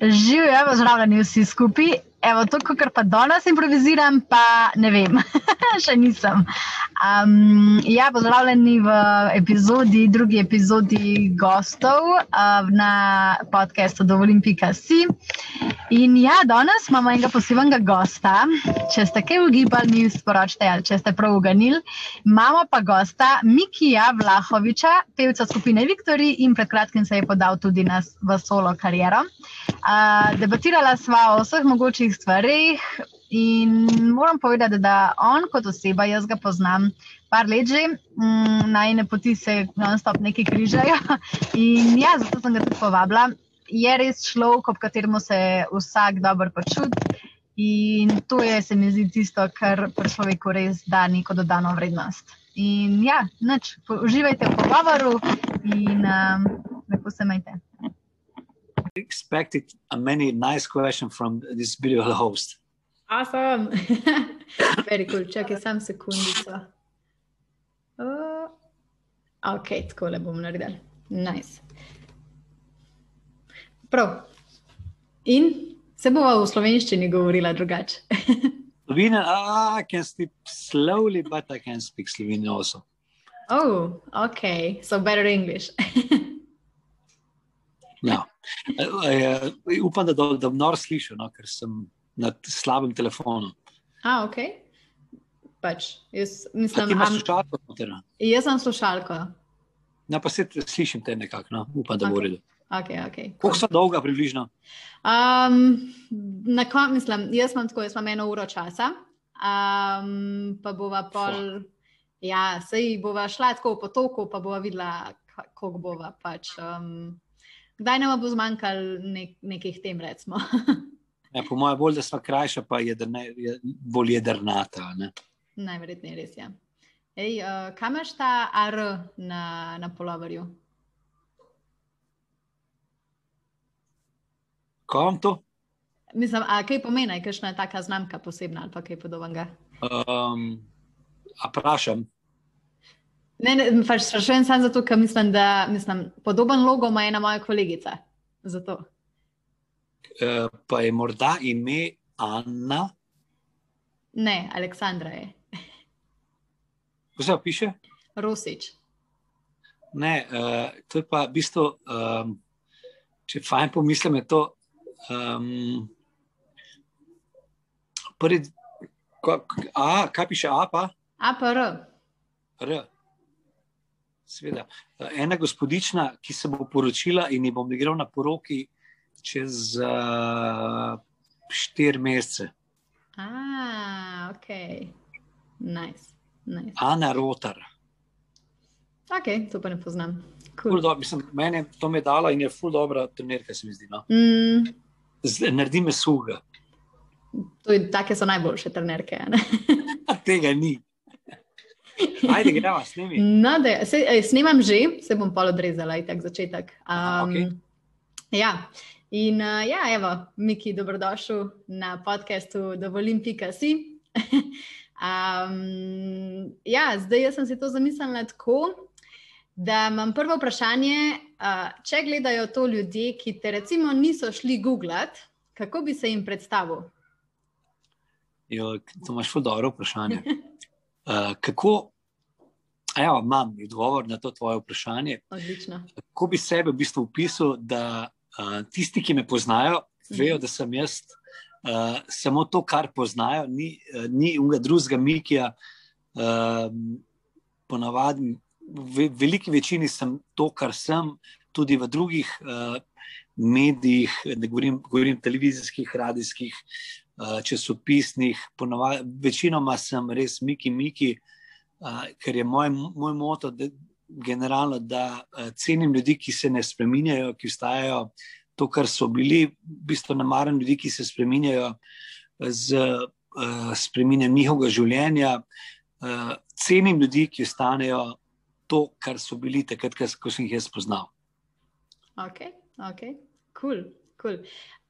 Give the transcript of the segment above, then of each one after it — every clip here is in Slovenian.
Živijo, pozdravljeni vsi skupaj. Evo, to, kar pa danes improviziram, pa ne vem, še nisem. Um, ja, pozdravljeni v epizodi, drugi epizodi gostov uh, na podkastu Dovolim.si. In ja, danes imamo enega posebnega gosta. Če ste kaj ugibali, mi sporočite, ali če ste prav uganili. Imamo pa gosta Mikija Vlahoviča, pevca skupine Viktori in pred kratkim se je podal tudi na, v solo kariero. Uh, debatirala sva o vseh mogočih stvarih. In moram povedati, da on kot oseba, jaz ga poznam par let že, mm, najne poti se non-stop neki križajo. In ja, zato sem ga tudi povabila. Je res človek, ob katerem se vsak dobro počuti. In to je, se mi zdi, tisto, kar pri človeku res da neko dodano vrednost. In ja, noč, uživajte v pogovoru in um, lepo se majte. expected many nice questions from this beautiful host. Awesome. Very cool. Čakaj, sam sekundico. Uh, ok, tako le bomo naredili. Nice. Prav. In se bova v slovenščini govorila drugače. Slovenian, ah, I can speak slowly, but I can speak Slovenian also. Oh, okay. So better English. ja. Uh, uh, upam, da bom nor slišal, no, ker sem na slabem telefonu. A, ok. Pač, jaz mislim, da imaš slušalko. Am... Jaz sem slušalko. No, pa se slišim te nekako, no. upam, da bo okay. redo. Okay, okay, cool. Koliko so dolga, približno? Um, na koncu, mislim, jaz imam tako, jaz imam eno uro časa, um, pa bova pol, Fuck. ja, sej bova šla tako po toku, pa bova videla, koliko bova. Pač, um, kdaj nam bo zmanjkalo nek, nekih tem, recimo. Ja, po mojem, bolj da smo krajša, pa je je bolj jedrnata. Ne? Najverjetneje res je. Ja. Ej, uh, kam imaš ta AR na, na polovarju? Kam to? Mislim, a kaj pomeni, kakšna je taka znamka posebna ali kaj podobnega? Um, a prašam. Ne, ne, pač sprašujem samo zato, ker mislim, da mislim, podoben logo ima ena moja kolegica. Zato. Uh, pa je morda ime Anna? Ne, Aleksandra je. Kako se piše? Rosič. Ne, uh, to je pa v bistvu, um, če fajn pomislim, je to. Um, prvi, ko, a, kaj piše A, pa? A, pa R. R. Sveda. Ena gospodična, ki se bo poročila in ji bom igral na poroki čez uh, štiri mesece. Ah, ok. Nice. nice. Ana Rotar. Ok, to pa ne poznam. Cool. Do, mislim, mene to me dala in je ful dobra trenerka, se mi zdi. No? Mm. Naredi me suga. Take so najboljše trenerke. Tega ni. Ajde, gremo, snemi. No, da, se, snemam že, se bom pol odrezala, in tak začetek. Um, Aha, okay. Ja, in uh, ja, evo, Miki, dobrodošel na podkastu Dovolim.si. um, ja, zdaj sem si to zamislila tako, da imam prvo vprašanje. Uh, če gledajo to ljudje, ki te recimo niso šli googlat, kako bi se jim predstavil? Jo, to imaš dobro vprašanje. Uh, kako, evo, imam odgovor na to tvoje vprašanje. Odlično. Kako bi sebe v bistvu opisal, da uh, tisti, ki me poznajo, vejo, da sem jaz uh, samo to, kar poznajo, ni, uh, ni unga drugega Mikija. Uh, ponavadi, v veliki večini sem to, kar sem, tudi v drugih uh, medijih, ne govorim, govorim televizijskih, radijskih. Uh, časopisnih, ponavadi, večinoma sem res Miki, Miki, uh, ker je moj, moj moto, da, generalno, da uh, cenim ljudi, ki se ne spremenjajo, ki ostajajo to, kar so bili, v bistvu ne maram ljudi, ki se spremenjajo z uh, spremenjanjem njihovega življenja. Uh, cenim ljudi, ki ostanejo to, kar so bili takrat, ko sem jih jaz spoznal. Ok, ok, kul, cool, kul. Cool.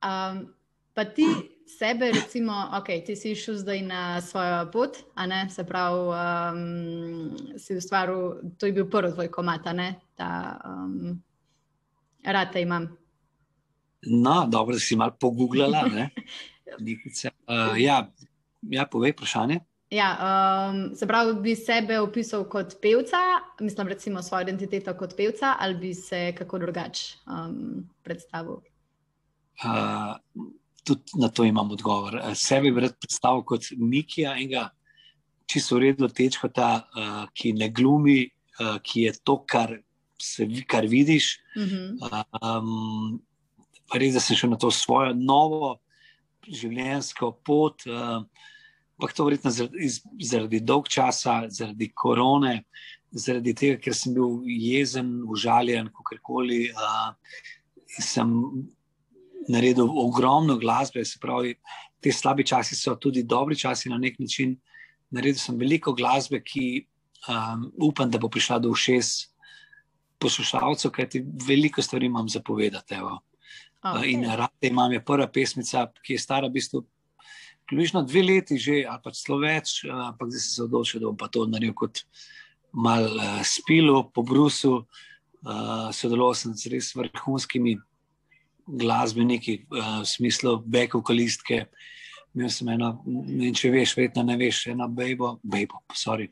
Um, Pa ti sebe, recimo, ok, ti si šel zdaj na svojo pot, a ne, se pravi, um, si ustvaril, to je bil prvi tvoj komat, a ne, ta um, rate imam. No, dobro, da si malo pogooglala. uh, ja, ja, povej vprašanje. Ja, um, se pravi, bi sebe opisal kot pevca, mislim, recimo svojo identiteto kot pevca, ali bi se kako drugače um, predstavil? Uh, tudi na to imam odgovor. Sebe bi rad predstavil kot Mikija, enega čisto uredno tečkota, uh, ki ne glumi, uh, ki je to, kar, se, kar vidiš. Uh -huh. um, res, da sem šel na to svojo novo življenjsko pot. Uh, Ampak to verjetno zaradi, zaradi dolg časa, zaradi korone, zaradi tega, ker sem bil jezen, užaljen, kako koli. Uh, sem naredil ogromno glasbe, se pravi, te slabi časi so tudi dobri časi na nek način. Naredil sem veliko glasbe, ki um, upam, da bo prišla do všes poslušalcev, kajti veliko stvari imam zapovedati. Okay. In rade imam je prva pesmica, ki je stara v bistvu približno dve leti že, ali pa celo več, eh, ampak zdaj sem se odločil, da bom pa to naredil kot mal uh, spilo po Brusu. Uh, sodeloval sem z res vrhunskimi glasbeniki, uh, v smislu bekovkalistke. Imel sem eno, če veš, verjetno ne veš, eno bejbo, bejbo, sorry,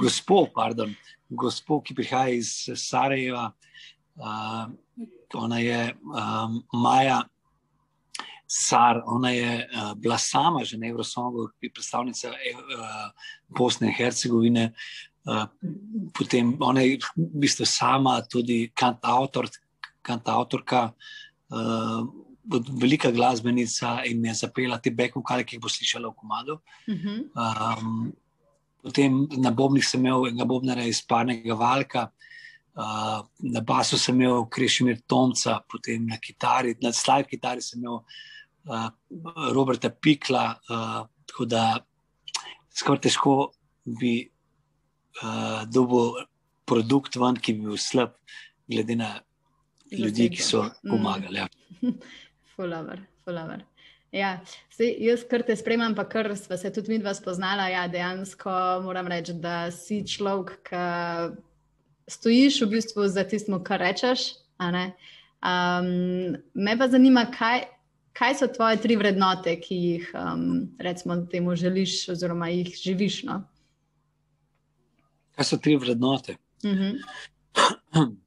gospod, pardon, gospod, ki prihaja iz Sarajeva. Uh, ona je um, Maja Sar, ona je uh, bila sama že na Evrosongu, ki je predstavnica uh, Bosne in Hercegovine. Uh, potem ona je v bistvu sama tudi kantautor, kantautorka, uh, velika glasbenica in je zapela te bekvokale, ki jih bo slišala v komadu. Uh -huh. um, potem na Bobnih sem imel enega Bobnara iz Parnega Valka. Uh, na basu sem imel Krešimir Tomca, potem na kitari, na slide kitari sem imel uh, Roberta Pikla, uh, tako da skoraj težko bi uh, dobil produkt ven, ki bi bil slab, glede na ljudi, ki so mm. pomagali. Ja. Fulaver, fulaver. Ja, zdaj, jaz, kar te spremljam, pa kar smo se tudi mi dva spoznala, ja, dejansko moram reči, da si človek, ki stojiš v bistvu za tistim, kar rečeš. Um, me pa zanima, kaj, kaj so tvoje tri vrednote, ki jih, um, recimo, temu želiš, oziroma jih živiš? No? Kaj so tri vrednote? Uh -huh.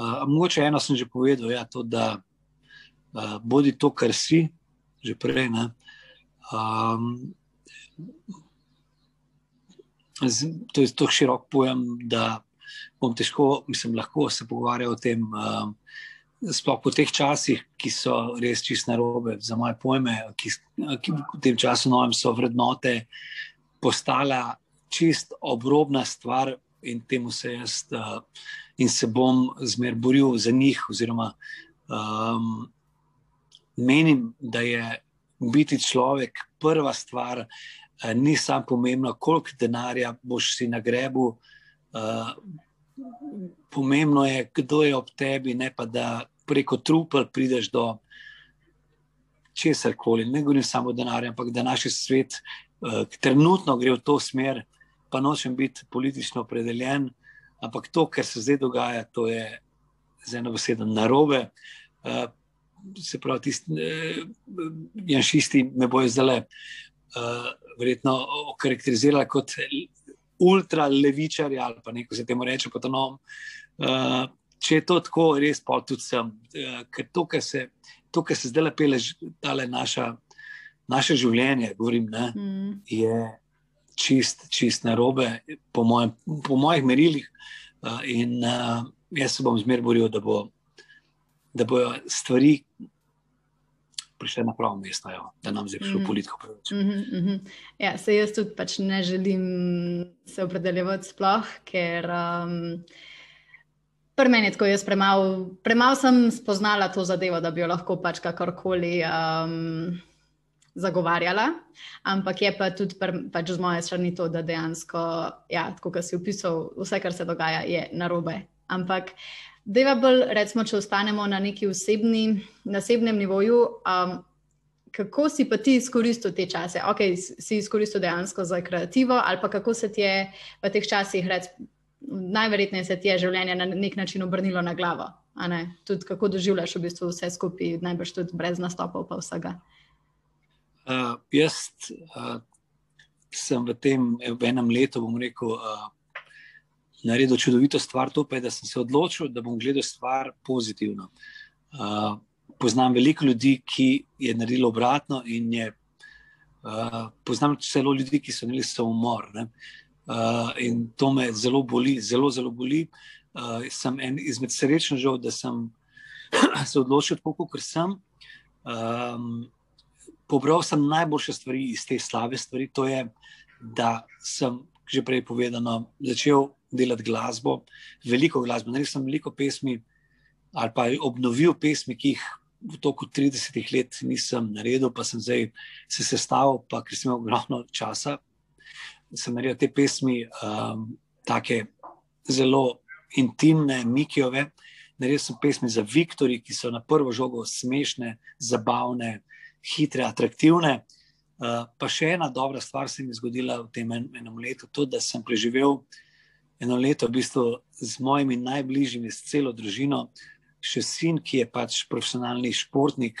uh, mogoče eno sem že povedal, ja, to, da uh, bodi to, kar si, že prej. Um, z, to je tako širok pojem, da bom težko, mislim, lahko se pogovarjal o tem. Um, sploh po teh časih, ki so res čist narobe, za moje pojme, ki, ki v tem času novem so vrednote postala čist obrobna stvar in temu se jaz uh, in se bom zmer boril za njih. Oziroma, um, menim, da je biti človek prva stvar, uh, ni samo pomembno, koliko denarja boš si na grebu. Uh, pomembno je, kdo je ob tebi, ne pa da preko trupel prideš do česar koli. Ne govorim samo o denarju, ampak da naš svet uh, trenutno gre v to smer, pa nočem biti politično opredeljen, ampak to, kar se zdaj dogaja, to je z eno besedo narobe. Uh, se pravi, tisti uh, janšisti me bojo zdaj. Uh, verjetno okarakterizirali kot ultralevičarji ali pa nekaj se temu reče, pa to novom. Uh, če je to tako, res pa tudi sem. Uh, ker to, kar se, to, kar se zdaj lepele, tale naša, naše življenje, govorim, ne, mm. je čist, čist narobe, po, mojem, po mojih merilih. Uh, in uh, jaz se bom zmer boril, da, bo, da bojo stvari prišle na pravo mesto, jo, da nam zdaj prišlo mm -hmm. politiko. Mm -hmm. Ja, se jaz tudi pač ne želim se opredeljevati sploh, ker um, pri meni je tako, jaz premalo premal sem spoznala to zadevo, da bi jo lahko pač kakorkoli. Um, Zagovarjala, ampak je pa tudi pr, pač z moje strani to, da dejansko, ja, tako kot si opisal, vse, kar se dogaja, je narobe. Ampak Deva bolj, recimo, če ostanemo na neki osebni, na osebnem nivoju, um, kako si pa ti izkoristil te čase? Ok, si izkoristil dejansko za kreativo, ali pa kako se ti je v teh časih, rec, najverjetneje se ti je življenje na nek način obrnilo na glavo. Tudi kako doživljaš v bistvu vse skupaj, najbrž tudi brez nastopov, pa vsega. Uh, jaz uh, sem v tem v enem letu, bom rekel, uh, naredil čudovito stvar, to pa je, da sem se odločil, da bom gledal stvar pozitivno. Uh, poznam veliko ljudi, ki je naredilo obratno, in je, uh, poznam celo ljudi, ki so imeli samomor. Uh, in to me zelo boli, zelo, zelo boli. Uh, sem en izmed srečnežev, da sem se odločil tako, kot sem. Um, pobral sem najboljše stvari iz te slabe stvari, to je, da sem že prej povedano, začel delati glasbo, veliko glasbo. Naredil sem veliko pesmi, ali pa obnovil pesmi, ki jih v toku 30 let nisem naredil, pa sem zdaj se sestavil, pa ker sem imel ogromno časa. Sem naredil te pesmi, um, tako zelo intimne, mikijove. Naredil sem pesmi za Viktorji, ki so na prvo žogo smešne, zabavne, hitre, atraktivne. Uh, pa še ena dobra stvar se mi je zgodila v tem en, enem letu, to, da sem preživel eno leto v bistvu z mojimi najbližjimi, s celo družino, še sin, ki je pač profesionalni športnik,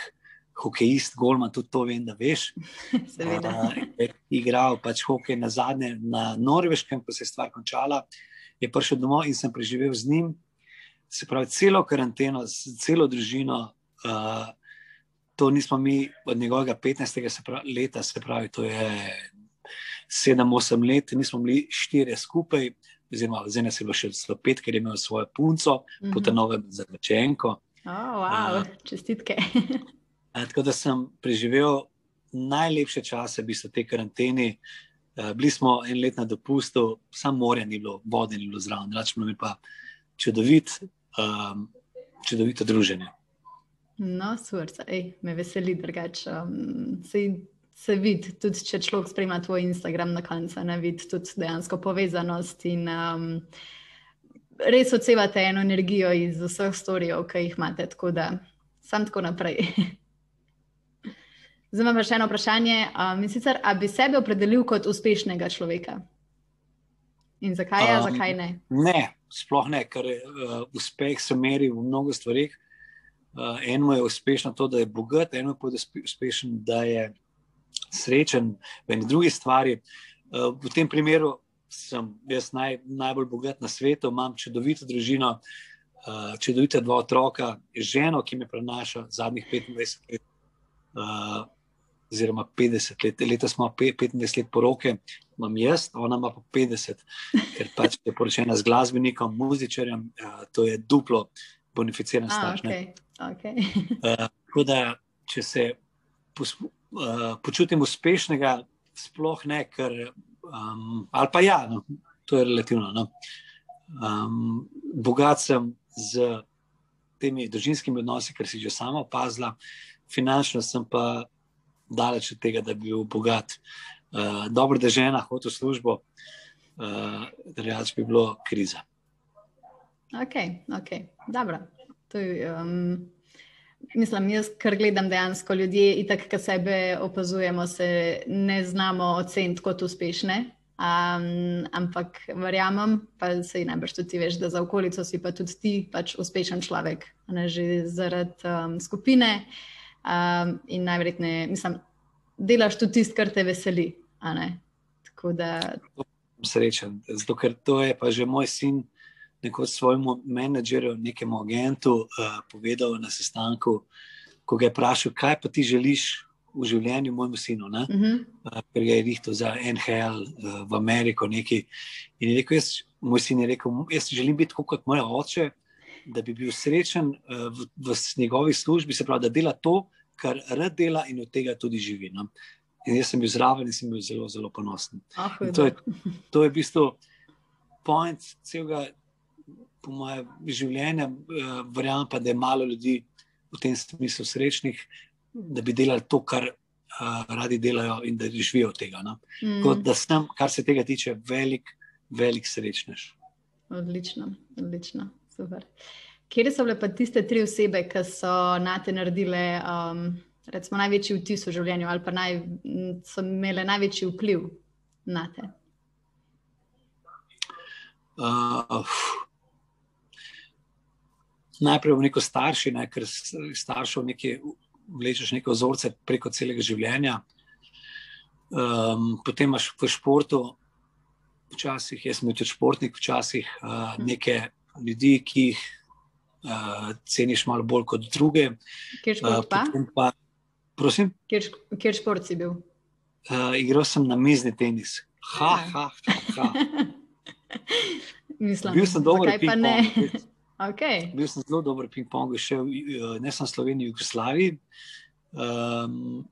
hokejist, golma, tudi to vem, da veš. Seveda. Je igral pač hokej na zadnje na Norveškem, ko se je stvar končala, je prišel domov in sem preživel z njim. Se pravi, celo karanteno, celo družino. Uh, to nismo mi od njegovega 15. Se pravi, leta, se pravi, to je 7-8 let, nismo bili štiri skupaj, oziroma zdaj nas je bilo še zelo pet, ker je imel svojo punco, mm -hmm. potem nove začenko. Oh, wow, uh, čestitke. tako da sem preživel najlepše čase, v bistvu te karantene. Uh, bili smo en let na dopustu, samo morja ni bilo, vode ni bilo zraven, račemo mi pa čudovit, um, čudovito druženje. No, srce, me veseli drugače. Um, se vidi, tudi če človek spremlja tvoj Instagram na koncu, ne vidi tudi dejansko povezanost in um, res odsevate eno energijo iz vseh storijev, ki jih imate. Tako da, sam tako naprej. Zdaj imam še eno vprašanje. Um, sicer, a bi sebe opredelil kot uspešnega človeka? In zakaj je, um, zakaj ne? Ne, sploh ne, ker uh, uspeh se meri v mnogo stvarih. Uh, eno je uspešno to, da je bogat, eno je pa uspešno, da je srečen v eni drugi stvari. Eh, v tem primeru sem jaz naj, najbolj bogat na svetu, imam čudovito družino, eh, čudovite dva otroka, ženo, ki me prenaša zadnjih 25 let. Eh, oziroma, 50 let, letos smo 25 let poroke, imam jaz, ona ima pa 50, ker pač je poročena z glasbenikom, muzičarjem, to je duplo bonificiran starš. Okay. Okay. Tako da, če se uh, počutim uspešnega, sploh ne, ker, um, ali pa ja, no, to je relativno. No. Um, bogat sem z temi družinskimi odnosi, kar si že sama opazila, finančno sem pa daleč od tega, da bi bil bogat. Uh, dobro, da žena hodila v službo, uh, da bi bilo kriza. Ok, ok, dobro. To je, um, Mislim, jaz, kar gledam dejansko ljudje, in tako, ki sebe opazujemo, se ne znamo oceniti kot uspešne. Um, ampak verjamem, pa se jih najbrž tudi veš, da za okolico si pa tudi ti pač uspešen človek, ne že zaradi um, skupine. Um, in najverjetneje, mislim, delaš tudi tisto, kar te veseli. Da... Srečen, zato ker to je pa že moj sin nekoč svojemu menedžerju, nekemu agentu, uh, povedal na sestanku, ko ga je vprašal, kaj pa ti želiš v življenju, mojemu sinu, uh -huh. uh, ker ga je rihtel za NHL uh, v Ameriko. Neki. In je rekel, jaz, moj sin je rekel, jaz želim biti kot moj oče, da bi bil srečen uh, v, v njegovi službi, se pravi, da dela to, kar rad dela in od tega tudi živi. No? In jaz sem bil zraven in sem bil zelo, zelo ponosen. Oh, to, je, to je v bistvu point celega po mojem življenju, uh, verjamem pa, da je malo ljudi v tem smislu srečnih, da bi delali to, kar uh, radi delajo in da živijo od tega. No? Mm. Kot da sem, kar se tega tiče, velik, velik srečnež. Odlično, odlično, super. Kje so bile pa tiste tri osebe, ki so na te naredile um, recimo, največji vtis v življenju, ali pa naj, so imele največji vpliv na te? Uh, najprej v neko starši, ne, ker staršev nekaj vlečeš neke vzorce preko celega življenja. Um, potem imaš v športu, včasih, jaz sem tudi športnik, včasih uh, neke ljudi, ki jih uh, ceniš malo bolj kot druge. Kjer šport uh, pa? pa? Prosim? Kjer, kjer šport si bil? Uh, igral sem na mizni tenis. Ha, ha, ha. ha. Mislim, bil sem dober ping-pong. Okay. Bil sem zelo dober ping-pong, še ne sem v Sloveniji, v Jugoslaviji. Um,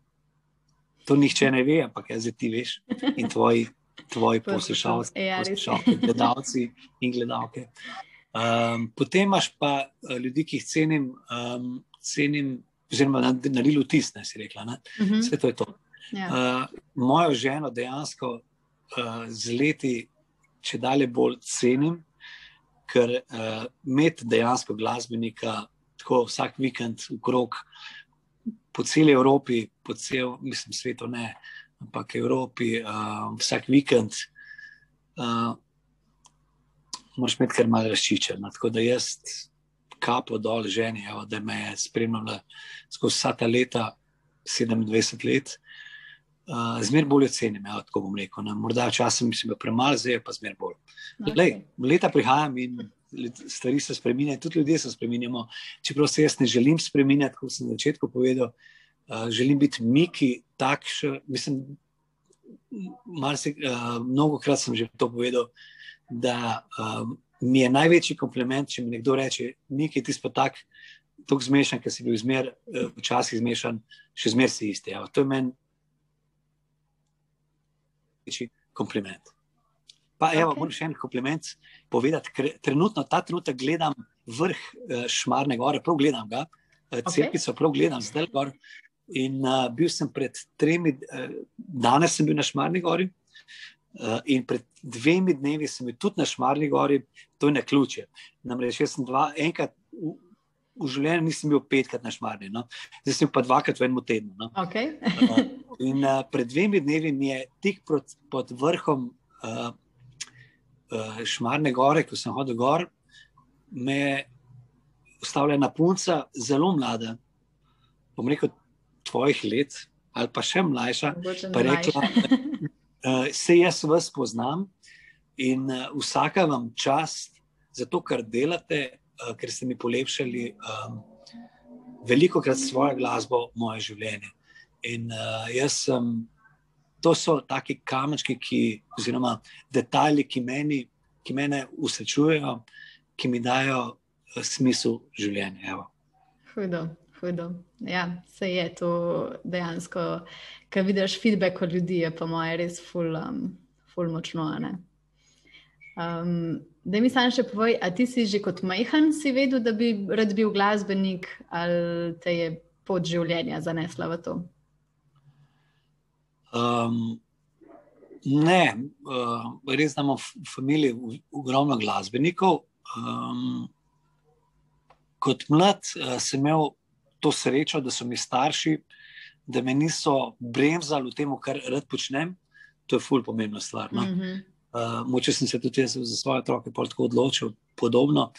to nihče ne ve, ampak jaz ti veš in tvoji, tvoji poslušalci, ja, poslušalci gledalci in gledalke. Um, potem imaš pa uh, ljudi, ki jih cenim, um, cenim oziroma naredili vtis, ne si rekla. Ne? Uh. -huh. Vse to je to. Ja. Uh, mojo ženo dejansko uh, z leti, če dalje bolj cenim, ker uh, imeti dejansko glasbenika tako vsak vikend v krog po celi Evropi, po celem, mislim, svetu ne, ampak Evropi, uh, vsak vikend. Uh, Moraš imeti kar malo razčičen. Tako da jaz kapo dol ženi, evo, da me je spremljala skozi vsa ta leta, 27 let. Uh, zmer bolj ocenim, ja, tako bom rekel. Ne. Morda mislim, da je premalo, zdaj pa zmer bolj. Okay. Lej, leta prihajam in stvari se spremenjajo, tudi ljudje se spremenjamo. Čeprav se jaz ne želim spremenjati, kot sem na začetku povedal, uh, želim biti Miki takšen. Mislim, marsi, uh, mnogo krat sem že to povedal, da um, mi je največji kompliment, če mi nekdo reče: Miki, ti pa tak. Tako zmešan, ker si bil zmer, včasih zmešan, še zmeraj si isti. Ja. To je meni največji kompliment. Pa, evo, okay. moram še en kompliment povedati, ker trenutno ta trenutek gledam vrh uh, Šmarne gore, prav gledam ga, uh, Cerkico, prav gledam zdaj gor. In uh, bil sem pred tremi, uh, danes sem bil na Šmarni gori, uh, in pred dvemi dnevi sem bil tudi na Šmarni gori, to je na ključe. Namreč jaz sem dva, enkrat. V, življenju nisem bil petkrat na šmarni, no? zdaj sem pa dvakrat v enem tednu. No? Okay. In uh, pred dvemi dnevi mi je tik pod, pod vrhom uh, uh, Šmarne gore, ko sem hodil gor, me je ustavila ena punca, zelo mlada, bom rekel, tvojih let ali pa še mlajša. Pa rekla, uh, se jaz vas poznam in uh, vsaka vam čast za to, kar delate. Uh, ker ste mi polepšali um, veliko krat svojo glasbo, moje življenje. In uh, jaz sem, to so taki kamenčki, ki, oziroma detajli, ki, meni, ki mene usrečujejo, ki mi dajo uh, smisel življenja. Evo. Hudo, hudo. Ja, se je to dejansko, kar vidiš feedback od ljudi, je pa moje res ful, um, ful močno. Um, da mi sam še povej, a ti si že kot majhen si vedel, da bi rad bil glasbenik, ali te je pot življenja zanesla v to? Um, ne, uh, res imamo v familiji ogromno glasbenikov. Um, kot mlad uh, sem imel to srečo, da so mi starši, da me niso bremzali v tem, kar rad počnem. To je ful pomembna stvar. No? Mm -hmm. Uh, moče sem se tudi jaz za svoje otroke tako odločil, podobno.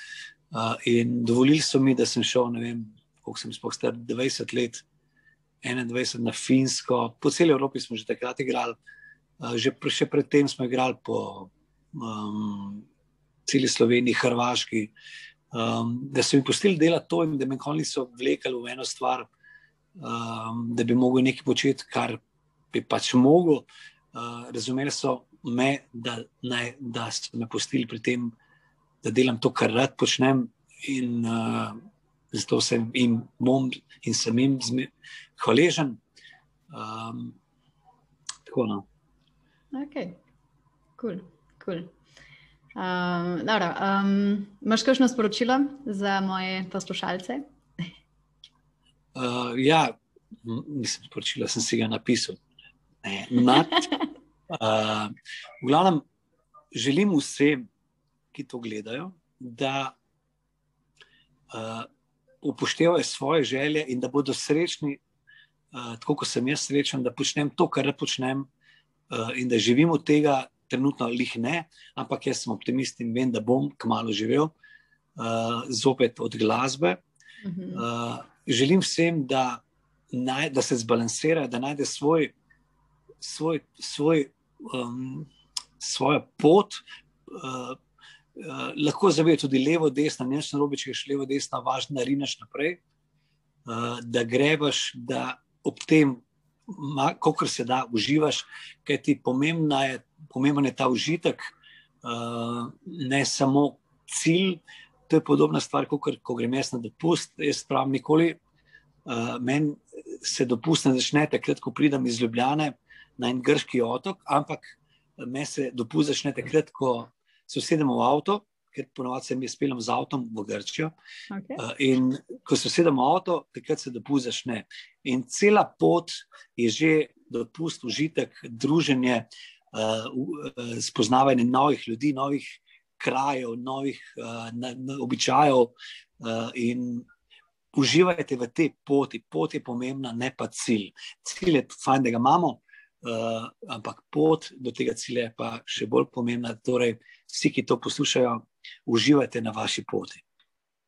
Uh, in dovolili so mi, da sem šel, ne vem, koliko sem sploh star, 20 let, 21 na Finsko, po celi Evropi smo že takrat igrali, uh, že še predtem smo igrali po um, celi Sloveniji, Hrvaški. Um, da so mi pustili delati to, in da me nikoli niso vlekali v eno stvar, um, da bi mogel nekaj početi, kar bi pač mogel. Uh, razumeli so me, da, naj, da so me pustili pri tem, da delam to, kar rad počnem. In uh, zato sem jim bom in sem jim hvaležen. Um, tako no. Ok, kul, cool. Cool. Um, dobro, um, imaš kakšno sporočilo za moje poslušalce? Uh, ja, nisem sporočila, sem si ga napisal. Ne, nad, uh, v glavnem, želim vsem, ki to gledajo, da uh, upoštevajo svoje želje in da bodo srečni, uh, tako kot sem jaz srečen, da počnem to, kar počnem, uh, in da živim od tega. Trenutno jih ne, ampak jaz sem optimist in vem, da bom kmalo živel. uh, zopet od glasbe. Uh, želim vsem, da, naj, da se zbalansirajo, da najde svoj, svoj, svoj, um, svojo pot. Uh, uh, lahko zavejo tudi levo, desno, ne samo robe, če greš levo, desno, važno, da rinaš naprej, uh, da grebaš, da ob tem, kako se da, uživaš, ker ti pomembna je, pomemben je ta užitek, uh, ne samo cilj. To je podobna stvar, kot ko grem jaz na dopust. Jaz pravim, nikoli uh, meni se dopust ne začne takrat, ko pridem iz Ljubljane na en grški otok, ampak meni se dopust začne takrat, ko se usedemo v avto, ker ponovadi se mi speljem z avtom v Grčijo. Okay. Uh, in ko se usedemo v avto, takrat se dopust začne. In cela pot je že dopust, užitek, druženje, uh, uh, spoznavanje novih ljudi, novih krajev, novih uh, na, na, običajev. Uh, in uživajte v tej poti. Pot je pomembna, ne pa cilj. Cilj je fajn, da ga imamo, uh, ampak pot do tega cilja je pa še bolj pomembna. Torej, vsi, ki to poslušajo, uživajte na vaši poti.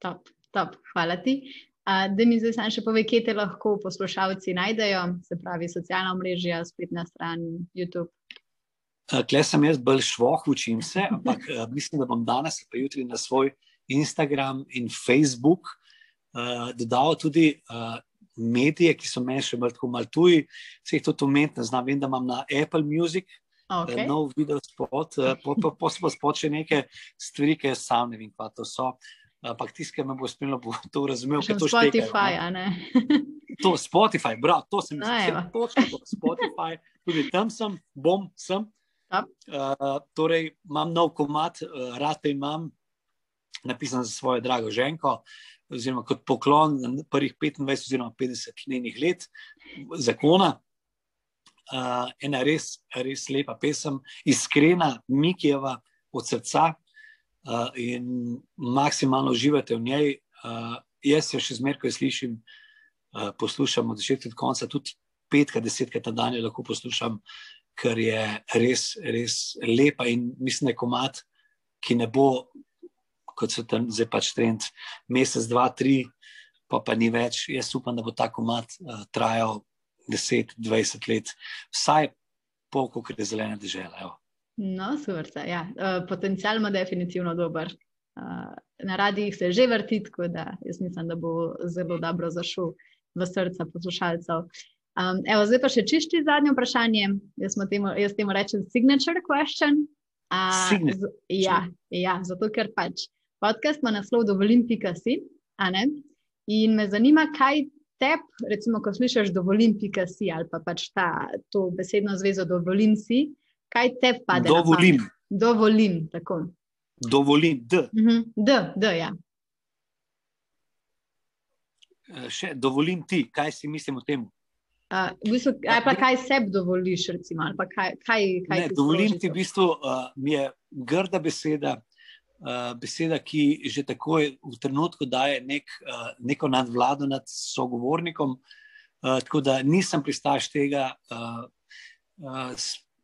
Top, top. Hvala ti. Uh, da mi zdaj še pove, kje te lahko poslušalci najdejo, se pravi, socialna mreža, spletna stran, YouTube. Klej sem jaz bolj švoh, učim se, ampak mislim, da bom danes pa jutri na svoj Instagram in Facebook uh, dodal tudi uh, medije, ki so meni še malo mal tuji, vse jih tudi umetno znam. Vem, da imam na Apple Music okay. uh, nov video spot, pa pa pa spot še neke stvari, ki jaz sam ne vem, kaj to so. Ampak tisti, ki me bo spremljal, bo to razumel. To Spotify, štekaj, ne? to Spotify, bravo, to sem jaz. Točno to Spotify, tudi tam sem, bom sem. Uh, torej, imam nov komat, uh, rad imam, napisan za svojo drago ženko, oziroma kot poklon na prvih 25 oziroma 50 njenih let zakona. Uh, ena res, res lepa pesem, iskrena, Mikijeva od srca uh, in maksimalno uživate v njej. Uh, jaz jo še zmeraj, ko jo slišim, uh, poslušam od začetka do konca, tudi petka, desetkrat na dan lahko poslušam, ker je res, res lepa in mislim, da je komat, ki ne bo kot so tam zdaj pač trend, mesec, dva, tri, pa pa ni več. Jaz upam, da bo ta komat uh, trajal 10-20 let, vsaj pol, kot je zelena država. No, super. Ja. Uh, potencial ima definitivno dober. Uh, na radijih se že vrti, tako da jaz mislim, da bo zelo dobro zašel v srca poslušalcev. Um, evo, zdaj pa še čisti zadnje vprašanje. Jaz temu, jaz temu rečem signature question. Uh, signature. Z, ja, ja, zato ker pač podcast ima naslov Dovolim, pika si. In me zanima, kaj te, recimo, ko slišiš Dovolim, pika si ali pa pač ta, to besedno zvezo Dovolim si, kaj te pade? Dovolim. Dovolim, tako. Dovolim, d. Uh -huh. D, d, ja. Eh, še dovolim ti, kaj si mislim o tem? Uh, v bistvu, aj pa kaj sebi dovoliš, recimo, ali pa kaj, kaj, kaj ne, ti dovolim ti, v bistvu, uh, mi je grda beseda, uh, beseda, ki že takoj v trenutku daje nek, uh, neko nadvlado nad sogovornikom. Uh, tako da nisem pristaš tega, uh, uh,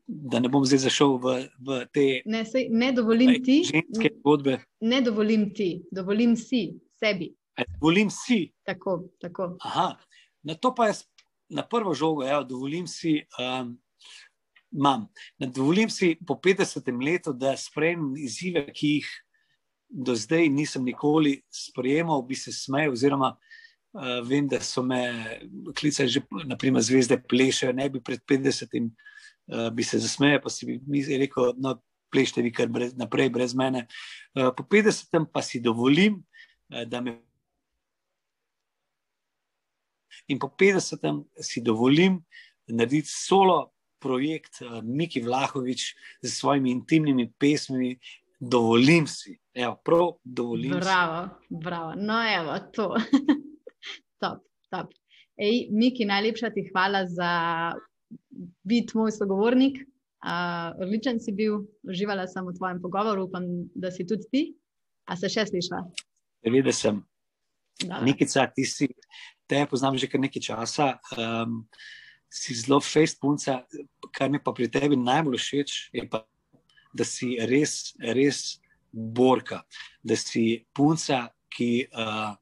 da ne bom zdaj zašel v, v te ne, sej, ne dovolim aj, ti. Ženske zgodbe. Ne dovolim ti, dovolim si sebi. E, dovolim si. Tako, tako. Aha, na to pa jaz na prvo žogo, ja, dovolim si. Um, Mam. Dovolim si po 50 letu, da sprejmem izzive, ki jih do zdaj nisem nikoli sprejemal, bi se smejal, oziroma uh, vem, da so me klicali že, naprimer, zvezde plešejo, ne bi pred 50, uh, eh, bi se zasmejal, pa si bi rekel, no, plešite vi kar brez, naprej, brez mene. Uh, po 50 pa si dovolim, uh, da me. In po 50 si dovolim narediti solo projekt uh, Miki Vlahovič z svojimi intimnimi pesmimi, dovolim si. Evo, prav, dovolim. Bravo, bravo. No, evo, to. top, top. Ej, Miki, najlepša ti hvala za biti moj sogovornik. Uh, odličen si bil, uživala sem v tvojem pogovoru, upam, da si tudi ti. A se še slišva? Seveda sem. Nikica, ti si, te poznam že kar nekaj časa. Um, si zelo fejst punca, kar mi pa pri tebi najbolj všeč, je pa, da si res, res borka, da si punca, ki. Uh,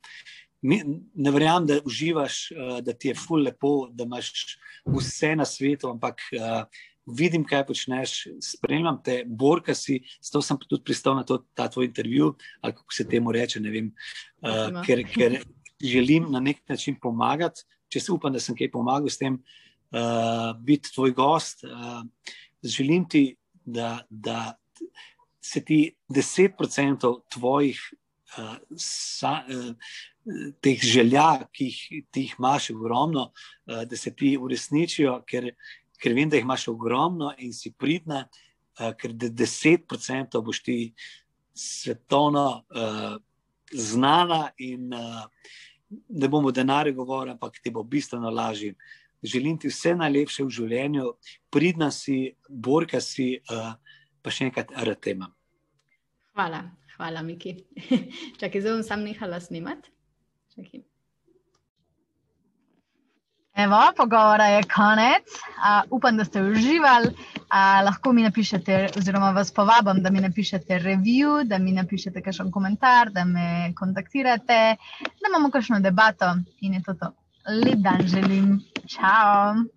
Ne verjamem, da uživaš, da ti je ful lepo, da imaš vse na svetu, ampak uh, vidim, kaj počneš, spremljam te, borka si, zato sem tudi pristal na to, ta tvoj intervju, ali kako se temu reče. Vem, uh, ker, ker želim na nek način pomagati, če se upam, da sem kaj pomagal s tem, uh, biti tvoj gost. Uh, želim ti, da, da se ti 10% tvojih uh, sa, uh, teh želja, ki jih, jih imaš ogromno, uh, da se ti uresničijo, ker, ker vem, da jih imaš ogromno in si pridna, uh, ker 10% boš ti svetovno uh, znana in uh, ne bomo denarja govorili, ampak ti bo bistveno lažje. Želim ti vse najlepše v življenju, pridna si, borka si, uh, pa še enkrat aratema. Hvala, hvala, Miki. Čakaj, zdaj bom sam nehala snimati. Čakaj. Evo, pogovora je konec. Uh, upam, da ste uživali. Uh, lahko mi napišete, oziroma vas povabim, da mi napišete review, da mi napišete kakšen komentar, da me kontaktirate, da imamo kakšno debato in je to to. Lep dan želim. Ciao.